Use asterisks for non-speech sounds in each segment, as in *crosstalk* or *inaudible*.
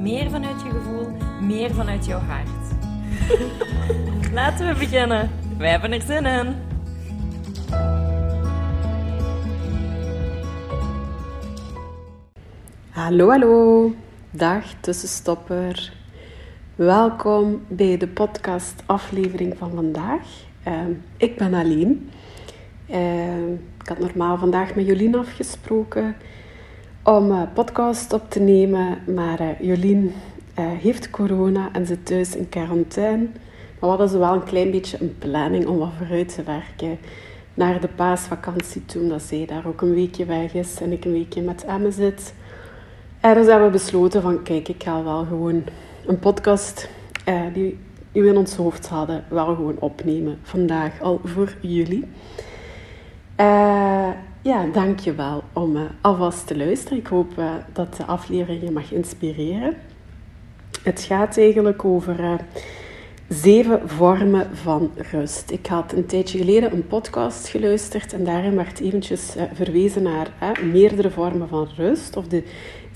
meer vanuit je gevoel, meer vanuit jouw hart. *laughs* Laten we beginnen. Wij hebben er zin in. Hallo, hallo. Dag tussenstopper. Welkom bij de podcast aflevering van vandaag. Ehm, ik ben Aline. Ehm, ik had normaal vandaag met Jolien afgesproken om een podcast op te nemen, maar eh, Jolien eh, heeft corona en zit thuis in quarantaine. Maar we hadden zo wel een klein beetje een planning om wat vooruit te werken naar de paasvakantie toe, omdat zij daar ook een weekje weg is en ik een weekje met Emme zit. En dus hebben we besloten van, kijk, ik ga wel gewoon een podcast eh, die, we in ons hoofd hadden, wel gewoon opnemen. Vandaag al voor jullie. Eh, ja, dank je wel om eh, alvast te luisteren. Ik hoop eh, dat de aflevering je mag inspireren. Het gaat eigenlijk over eh, zeven vormen van rust. Ik had een tijdje geleden een podcast geluisterd en daarin werd eventjes verwezen naar meerdere vormen van rust, of de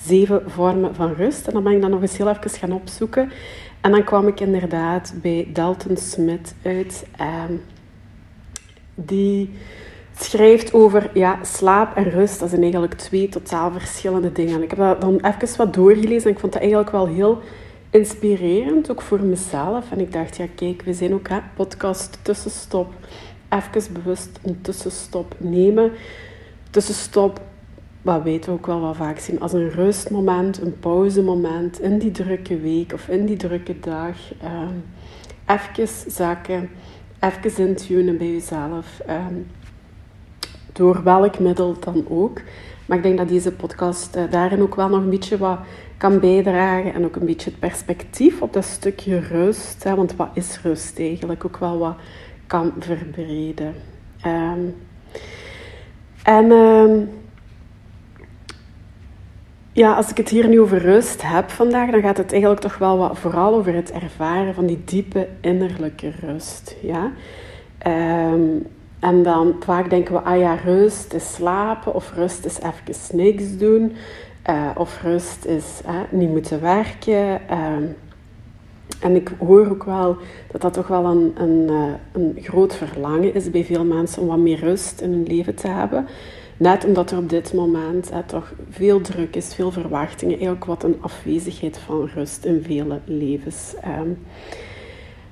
zeven vormen van rust. En dan ben ik dat nog eens heel even gaan opzoeken. En dan kwam ik inderdaad bij Dalton Smith uit, ehm, die schrijft over ja, slaap en rust. Dat zijn eigenlijk twee totaal verschillende dingen. Ik heb dat dan even wat doorgelezen en ik vond dat eigenlijk wel heel inspirerend, ook voor mezelf. En ik dacht, ja kijk, we zijn ook hè, podcast tussenstop. Even bewust een tussenstop nemen. Tussenstop, wat weten we ook wel wat vaak zien, als een rustmoment, een pauzemoment in die drukke week of in die drukke dag. Uh, even zakken, even intunen bij jezelf. Ehm, door welk middel dan ook. Maar ik denk dat deze podcast uh, daarin ook wel nog een beetje wat kan bijdragen. En ook een beetje het perspectief op dat stukje rust. Want wat is rust eigenlijk? Ook wel wat kan verbreden. Um, en um, ja, als ik het hier nu over rust heb vandaag, dan gaat het eigenlijk toch wel wat vooral over het ervaren van die diepe innerlijke rust. Ja? Um, en dan vaak denken we, ah ja, rust is slapen of rust is even niks doen. Uh, of rust is niet moeten werken. Uh, en ik hoor ook wel dat dat toch wel een, een, uh, een groot verlangen is bij veel mensen om wat meer rust in hun leven te hebben. Net omdat er op dit moment toch veel druk is, veel verwachtingen, eigenlijk wat een afwezigheid van rust in vele levens.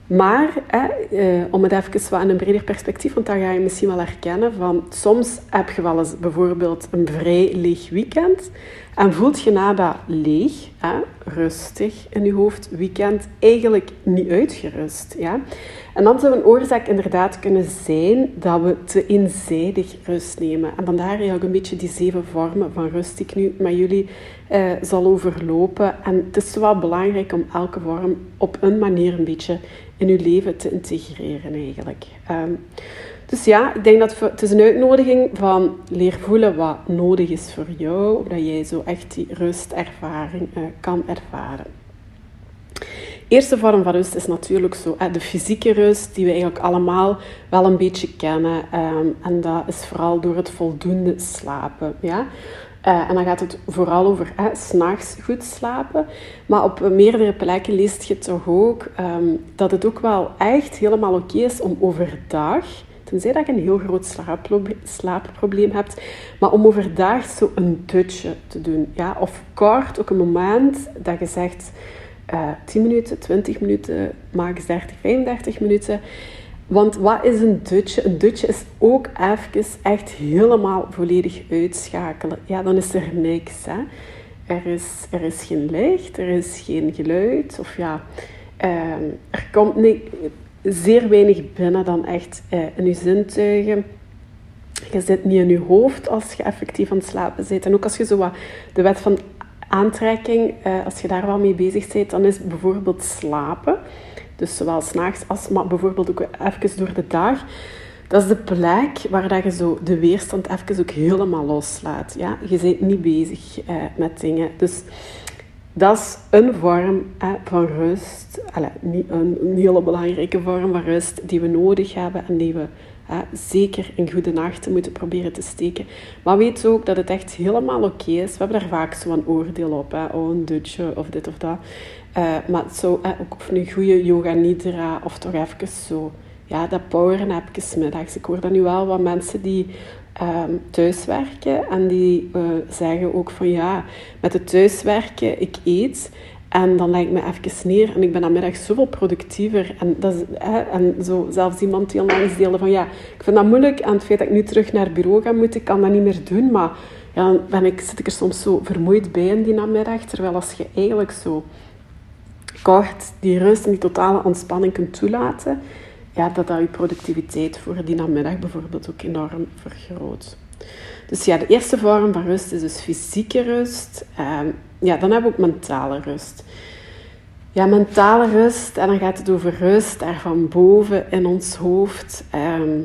Maar hè, eh, om het even wat in een breder perspectief, want dan ga je misschien wel herkennen van soms heb je wel eens bijvoorbeeld een vrij leeg weekend en voelt je na dat leeg, hè, rustig in je hoofd, weekend eigenlijk niet uitgerust. Ja? En dan zou een oorzaak inderdaad kunnen zijn dat we te eenzijdig rust nemen. En vandaar eigenlijk een beetje die zeven vormen van rust die ik nu met jullie eh, zal overlopen. En het is wel belangrijk om elke vorm op een manier een beetje in je leven te integreren eigenlijk. Um, dus ja, ik denk dat het is een uitnodiging van leer voelen wat nodig is voor jou, dat jij zo echt die rustervaring uh, kan ervaren. Eerste vorm van rust is natuurlijk zo, de fysieke rust, die we eigenlijk allemaal wel een beetje kennen. Um, en dat is vooral door het voldoende slapen. Ja? Uh, en dan gaat het vooral over eh, s'nachts goed slapen. Maar op meerdere plekken leest je toch ook um, dat het ook wel echt helemaal oké is om overdag, tenzij dat je een heel groot slaapprobleem, hebt, maar om overdag zo een dutje te doen. Ja? Of kort, ook een moment dat je zegt uh, 10 minuten, 20 minuten, max 30, 35 minuten. Want wat is een dutje? Een dutje is ook even echt helemaal volledig uitschakelen. Ja, dan is er niks. Hè? Er, is, er is geen licht, er is geen geluid. Of ja, uh, er komt niet, zeer weinig binnen dan echt uh, in je zintuigen. Je zit niet in je hoofd als je effectief aan het slapen bent. En ook als je zo wat de wet van aantrekking, uh, als je daar wel mee bezig bent, dan is bijvoorbeeld slapen. Dus zowel s'nachts als maar bijvoorbeeld ook even door de dag. Dat is de plek waar dat je zo de weerstand even ook helemaal loslaat. Ja? Je bent niet bezig uh, met dingen. Dus dat is een vorm van rust. Een, hele belangrijke vorm van rust die we nodig hebben en die we zeker in goede nachten moeten proberen te steken. Maar weet ook dat het echt helemaal oké is. We hebben daar vaak zo'n oordeel op. Hè. Oh, een dutje of dit of dat. Uh, maar zo, ook op een goede yoga nidra of toch even zo... Ja, dat poweren even middags. Ik hoor dan nu wel wat mensen die um, thuiswerken en die uh, zeggen ook van ja, met het thuiswerken, ik eet en dan leg ik me even neer en ik ben namiddag zoveel productiever. En, dat is, hè, en zo, zelfs iemand die onlangs deelde van ja, ik vind dat moeilijk. En het feit dat ik nu terug naar het bureau ga moeten, ik kan dat niet meer doen. Maar ja, dan ben ik, zit ik er soms zo vermoeid bij in die namiddag. Terwijl als je eigenlijk zo kort die rust en die totale ontspanning kunt toelaten, ja, dat dat je productiviteit voor die namiddag bijvoorbeeld ook enorm vergroot. Dus ja, de eerste vorm van rust is dus fysieke rust. Ehm, ja, dan hebben we ook mentale rust. Ja, mentale rust, en dan gaat het over rust daar van boven in ons hoofd. Ehm,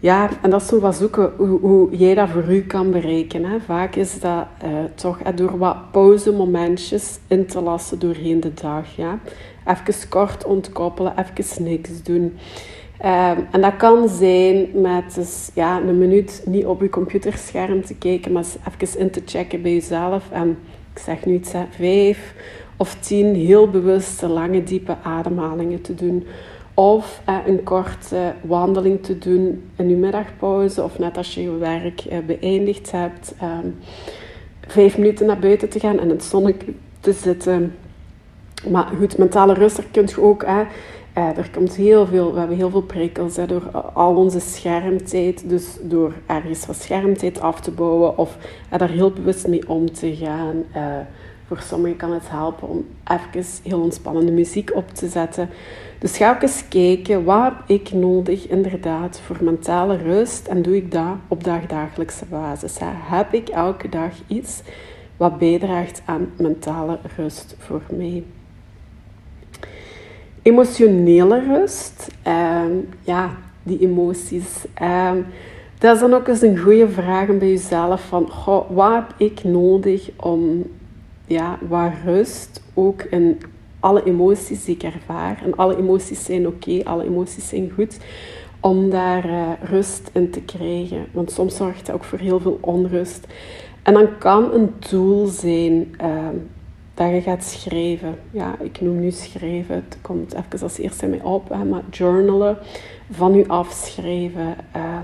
ja, en dat is zo wat zoeken hoe, hoe jij dat voor u kan bereiken. Hè. Vaak is dat uh, toch door wat pauzemomentjes in te lassen doorheen de dag. Ja. Even kort ontkoppelen, even niks doen. Um, en dat kan zijn met dus, ja, een minuut niet op je computerscherm te kijken, maar even in te checken bij jezelf. En ik zeg nu iets, hè, vijf of tien heel bewuste, lange, diepe ademhalingen te doen. Of eh, een korte wandeling te doen in je middagpauze of net als je je werk eh, beëindigd hebt. Um, vijf minuten naar buiten te gaan en in het zonnetje te zitten. Maar goed, mentale rust, daar je ook... Uh, er komt heel veel, we hebben heel veel prikkels door al onze schermtijd. Dus door ergens wat schermtijd af te bouwen of daar heel bewust mee om te gaan. Voor sommigen kan het helpen om even heel ontspannende muziek op te zetten. Dus ga ook eens kijken, wat heb ik nodig inderdaad voor mentale rust? En doe ik dat op dagdagelijkse basis? Heb ik elke dag iets wat bijdraagt aan mentale rust voor mij? Emotionele rust, ehm, ja, die emoties. Ehm, dat is dan ook eens een goede vraag bij jezelf van, goh, wat heb ik nodig om ja, wat rust ook in alle emoties die ik ervaar. En alle emoties zijn oké, alle emoties zijn goed. Om daar uh, rust in te krijgen. Want soms zorgt dat ook voor heel veel onrust. En dan kan een tool zijn uh, dat je gaat schrijven. Ja, ik noem nu schrijven. Het komt even als eerste in mij op. Maar journalen, van u afschrijven. Uh,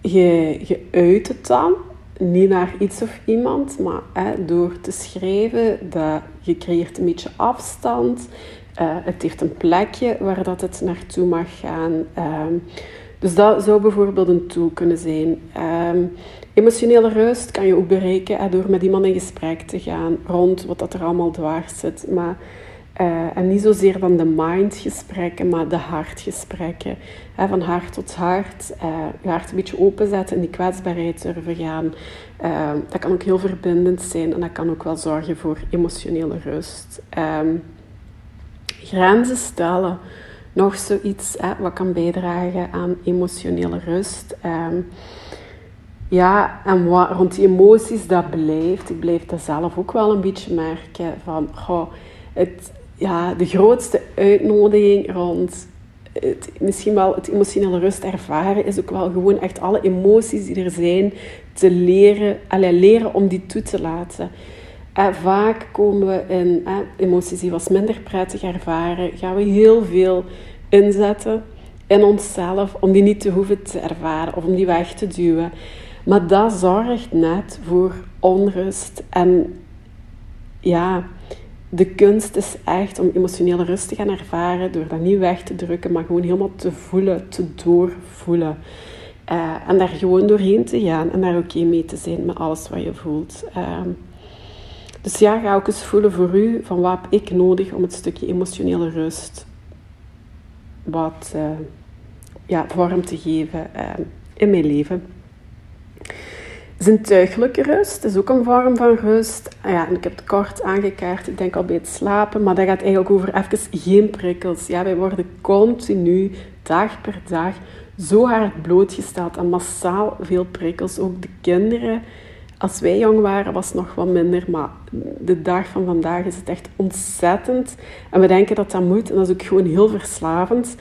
je, je uit het dan niet naar iets of iemand, maar door te schrijven, dat je creëert een beetje afstand. Uh, het heeft een plekje waar dat het naartoe mag gaan. Um, dus dat zou bijvoorbeeld een tool kunnen zijn. Um, emotionele rust kan je ook bereiken door met iemand in gesprek te gaan rond wat dat er allemaal dwars zit. Maar uh, en niet zozeer van de mindgesprekken, maar de hartgesprekken. Van hart tot hart. Uh, je hart een beetje openzetten en die kwetsbaarheid durven gaan. Uh, dat kan ook heel verbindend zijn en dat kan ook wel zorgen voor emotionele rust. Um, grenzen stellen. Nog zoiets wat kan bijdragen aan emotionele rust. Um, ja, en wat, rond die emoties, dat blijft. Ik blijf dat zelf ook wel een beetje merken. Van, goh, het, ja, de grootste uitnodiging rond misschien wel het emotionele rust ervaren, is ook wel gewoon echt alle emoties die er zijn te leren, allee, leren om die toe te laten. En vaak komen we in emoties die wat minder prettig ervaren, gaan we heel veel inzetten in onszelf om die niet te hoeven te ervaren of om die weg te duwen. Maar dat zorgt net voor onrust en ja, de kunst is echt om emotionele rust te gaan ervaren door dat niet weg te drukken, maar gewoon helemaal te voelen, te doorvoelen. Uh, en daar gewoon doorheen te gaan en daar oké mee te zijn met alles wat je voelt. Uh, dus ja, ga ook eens voelen voor u van wat heb ik nodig om het stukje emotionele rust wat uh, ja, vorm te geven in mijn leven. Zintuigelijke rust is ook een vorm van rust. Ah ja, en ik heb het kort aangekaart, ik denk al bij het slapen, maar dat gaat eigenlijk over even geen prikkels. Ja, wij worden continu, dag per dag, zo hard blootgesteld aan massaal veel prikkels. Ook de kinderen, als wij jong waren, was het nog wat minder, maar de dag van vandaag is het echt ontzettend. En we denken dat dat moet, en dat is ook gewoon heel verslavend.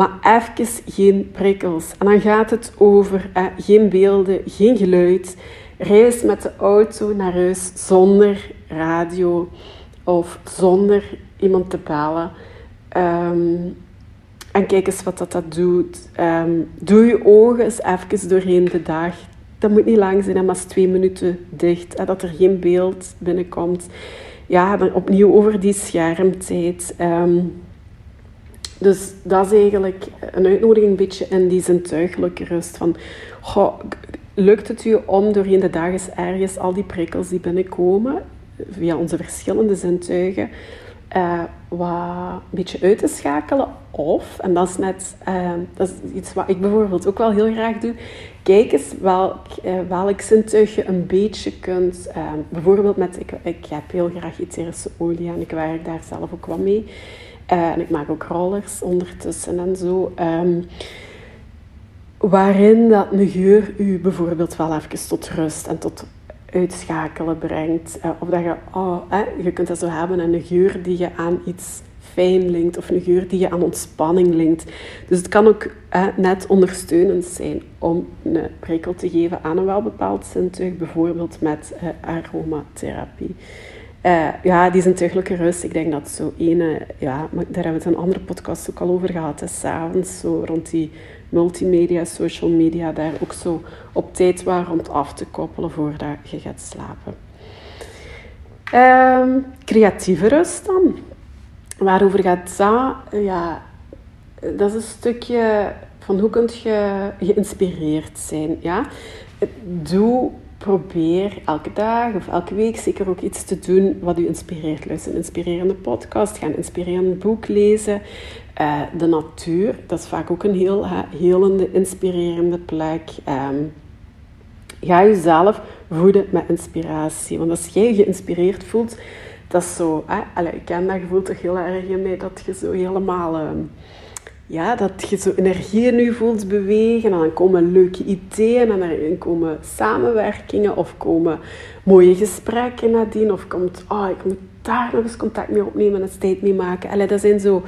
Maar even geen prikkels. En dan gaat het over eh, geen beelden, geen geluid. Reis met de auto naar huis zonder radio of zonder iemand te bellen. Ehm, en kijk eens wat dat, dat doet. Ehm, doe je ogen eens even doorheen de dag. Dat moet niet lang zijn, maar eens twee minuten dicht. Hè, dat er geen beeld binnenkomt. Ja, dan opnieuw over die schermtijd. Um, dus dat is eigenlijk een uitnodiging een beetje in die zintuigelijke rust. Van, lukt het u om doorheen de dag eens ergens al die prikkels die binnenkomen, via onze verschillende zintuigen, uh, wat een beetje uit te schakelen? Of, en dat is net uh, dat is iets wat ik bijvoorbeeld ook wel heel graag doe, kijk eens welk, uh, welk zintuig je een beetje kunt, bijvoorbeeld met, ik, ik heb heel graag etherische olie en ik werk daar zelf ook wat mee. Uh, en ik maak ook rollers ondertussen en zo. Um, waarin dat een geur u bijvoorbeeld wel even tot rust en tot uitschakelen brengt. Uh, of dat je, oh, eh, je kunt dat zo hebben, en een geur die je aan iets fijn linkt, of een geur die je aan ontspanning linkt. Dus het kan ook eh, net ondersteunend zijn om een prikkel te geven aan een wel bepaald zintuig, bijvoorbeeld met aromatherapie. Uh, ja, die zintuigelijke rust, ik denk dat zo ene, ja, maar daar hebben we het een andere podcast ook al over gehad, s'avonds zo rond die multimedia, social media, daar ook zo op tijd waar rond af te koppelen voordat je gaat slapen. Um, creatieve rust dan. Waarover gaat dat? Ja, dat is een stukje van hoe kun je geïnspireerd zijn. Ja? Doe probeer elke dag of elke week zeker ook iets te doen wat u inspireert. Luister een inspirerende podcast, ga een inspirerend boek lezen. Uh, de natuur, dat is vaak ook een heel helende, inspirerende plek. Um, ga jezelf voeden met inspiratie. Want als jij je geïnspireerd voelt, dat is zo... Allez, ik ken dat gevoel toch heel erg in mij, dat je zo helemaal... Um, ja, dat je zo energie in je voelt bewegen. En dan komen leuke ideeën en dan komen samenwerkingen of komen mooie gesprekken nadien. Of komt, oh, ik moet daar nog eens contact mee opnemen en een tijd mee maken. Allee, dat zijn zo,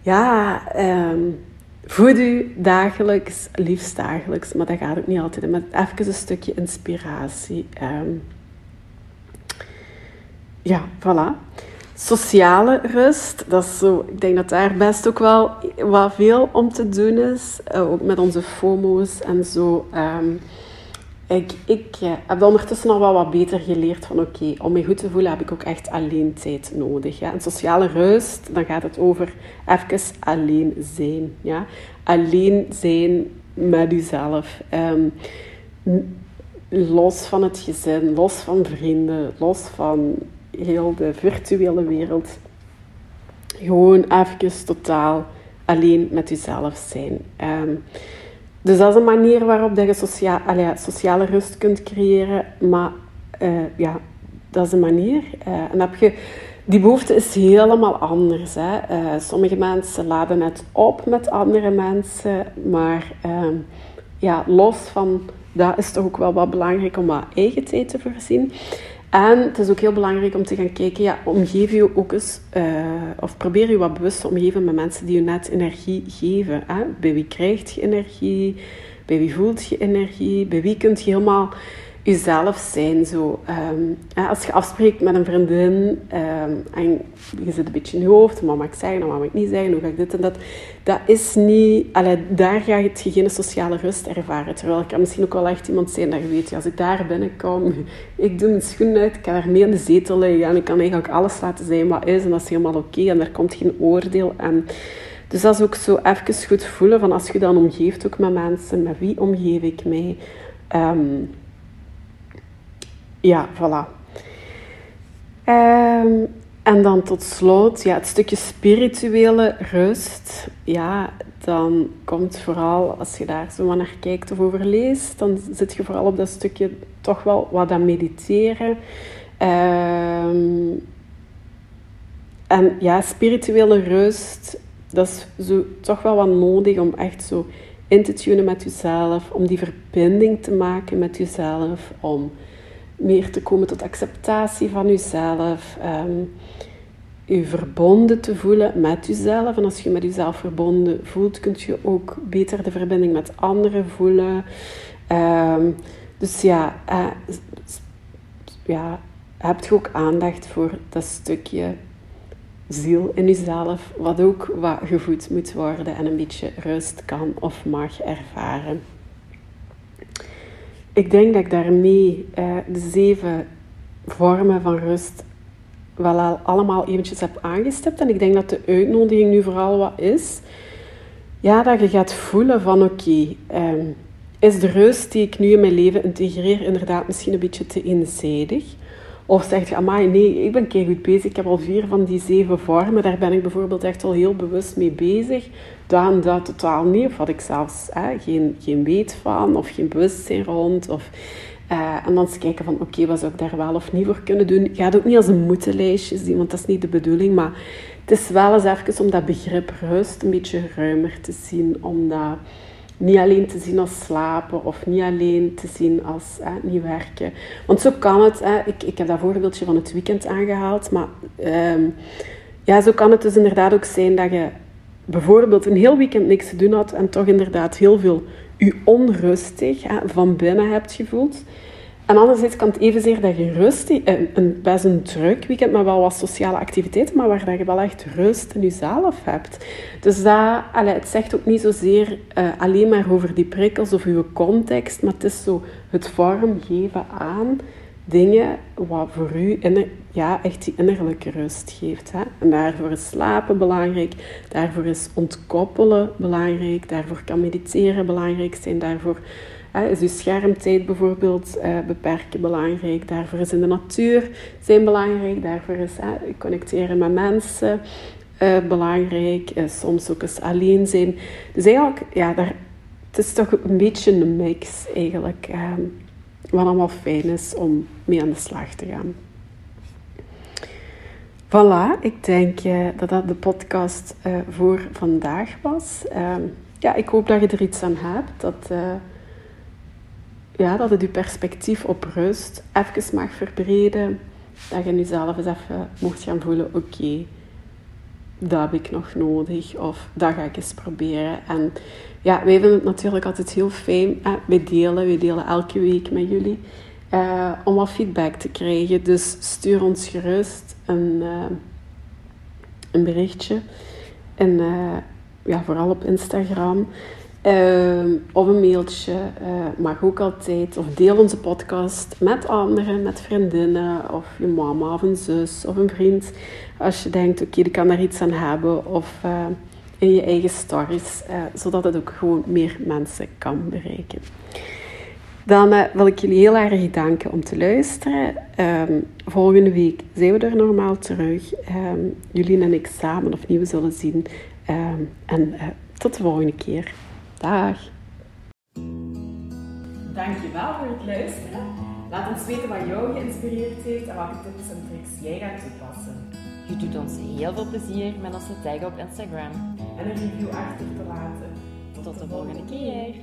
ja, um, voed u dagelijks, liefst dagelijks. Maar dat gaat ook niet altijd. Met even een stukje inspiratie. Um, ja, voilà. Sociale rust, dat is zo, ik denk dat daar best ook wel wat veel om te doen is. Uh, ook met onze FOMO's en zo. Um, ik, ik uh, heb ondertussen al wel wat beter geleerd van oké, om me goed te voelen heb ik ook echt alleen tijd nodig. Ja? En sociale rust, dan gaat het over even alleen zijn. Ja? Alleen zijn met jezelf. Um, los van het gezin, los van vrienden, los van heel de virtuele wereld. Gewoon even totaal alleen met jezelf zijn. Um, dus dat is een manier waarop dat je socia allee, sociale rust kunt creëren. Maar uh, ja, dat is een manier. Uh, en heb je, die behoefte is helemaal anders. Hè. Uh, sommige mensen laden het op met andere mensen. Maar ehm, ja, los van dat is toch ook wel wat belangrijk om wat eigen tijd te voorzien. En het is ook heel belangrijk om te gaan kijken, ja, omgeef je ook eens, uh, of probeer je wat bewust te omgeven met mensen die je net energie geven. Hè? Bij wie krijgt je energie? Bij wie voelt je energie? Bij wie kunt je helemaal jezelf zijn. Zo. Um, als je afspreekt met een vriendin um, en je zit een beetje in je hoofd, wat mag ik zeggen, wat mag ik niet zeggen, hoe ga ik dit en dat. Dat is niet, allee, daar ga je geen sociale rust ervaren. Terwijl ik kan misschien ook wel echt iemand zijn dat je weet, als ik daar binnenkom, *laughs* ik doe mijn schoenen uit, ik kan daar mee in de zetel liggen en ik kan eigenlijk alles laten zijn wat is en dat is helemaal oké en daar komt geen oordeel aan. Dus dat is ook zo even goed voelen van als je dan omgeeft ook met mensen, met wie omgeef ik mij. Um, ja, voilà. Um, En dan tot slot, ja, het stukje spirituele rust. Ja, dan komt vooral, als je daar zo naar kijkt of over leest, dan zit je vooral op dat stukje toch wel wat aan mediteren. Ehm, en ja, spirituele rust, dat is zo, toch wel wat nodig om echt zo in te tunen met jezelf, om die verbinding te maken met jezelf, om meer te komen tot acceptatie van jezelf. Um, je verbonden te voelen met jezelf. En als je met jezelf verbonden voelt, kun je ook beter de verbinding met anderen voelen. Um, dus ja, uh, ja, heb je ook aandacht voor dat stukje ziel in jezelf, wat ook wat gevoed moet worden en een beetje rust kan of mag ervaren. Ik denk dat ik daarmee uh, de zeven vormen van rust wel al allemaal eventjes heb aangestipt. En ik denk dat de uitnodiging nu vooral wat is, ja, dat je gaat voelen van oké, ehm, is de rust die ik nu in mijn leven integreer inderdaad misschien een beetje te eenzijdig? Of zeg je, amai, nee, ik ben goed bezig. Ik heb al vier van die zeven vormen. Daar ben ik bijvoorbeeld echt al heel bewust mee bezig. Dan dat totaal niet. Of had ik zelfs hè, geen, geen weet van. Of geen bewustzijn rond. Of uh, en dan eens kijken van, oké, wat zou ik daar wel of niet voor kunnen doen? Ik ga het ook niet als een moetenlijstje zien, want dat is niet de bedoeling. Maar het is wel eens even om dat begrip rust een beetje ruimer te zien. Om dat niet alleen te zien als slapen of niet alleen te zien als niet werken. Want zo kan het. Ik, ik heb dat voorbeeldje van het weekend aangehaald. Maar um, ja, zo kan het dus inderdaad ook zijn dat je bijvoorbeeld een heel weekend niks te doen had en toch inderdaad heel veel je onrustig hè, van binnen hebt gevoeld. En anderzijds kan het evenzeer dat je rustig, een, een, best een druk weekend, maar wel wat sociale activiteiten, maar waar dat je wel echt rust in jezelf hebt. Dus dat, allez, het zegt ook niet zozeer uh, alleen maar over die prikkels of je context, maar het is zo het vormgeven aan dingen wat voor u ja, echt die innerlijke rust geeft. Hè? En daarvoor is slapen belangrijk, daarvoor is ontkoppelen belangrijk, daarvoor kan mediteren belangrijk zijn, daarvoor hè, is uw schermtijd bijvoorbeeld uh, beperken belangrijk, daarvoor is in de natuur zijn belangrijk, daarvoor is hè, connecteren met mensen uh, belangrijk, uh, soms ook eens alleen zijn. Dus eigenlijk, ja, daar, het is toch een beetje een mix eigenlijk. Ehm, wat allemaal fijn is om mee aan de slag te gaan. Voilà, ik denk uh, dat dat de podcast uh, voor vandaag was. Uh, ja, ik hoop dat je er iets aan hebt. Dat, eh, ja, dat het je perspectief op rust even mag verbreden. Dat je jezelf eens even mocht gaan voelen, oké, dat heb ik nog nodig. Of dat ga ik eens proberen. En ja, wij vinden het natuurlijk altijd heel fijn. Eh, wij delen, wij delen elke week met jullie. Uh, om wat feedback te krijgen. Dus stuur ons gerust een, uh, een berichtje. En uh, ja, vooral op Instagram. of een mailtje. mag ook altijd. Of deel onze podcast met anderen, met vriendinnen. Of je mama of een zus of een vriend. Als je denkt, oké, okay, kan daar iets aan hebben. Of in je eigen stories, zodat het ook gewoon meer mensen kan bereiken. Dan uh, wil ik jullie heel erg danken om te luisteren. Um, volgende week zijn we er normaal terug. Um, jullie en ik samen opnieuw zullen zien. Um, en uh, tot de volgende keer. Dag. Dankjewel voor het luisteren. Laat ons weten wat jou geïnspireerd heeft en welke tips en tricks jij gaat toepassen. Je doet ons heel veel plezier met ons te taggen op Instagram. En een review achter te laten. Tot de volgende keer.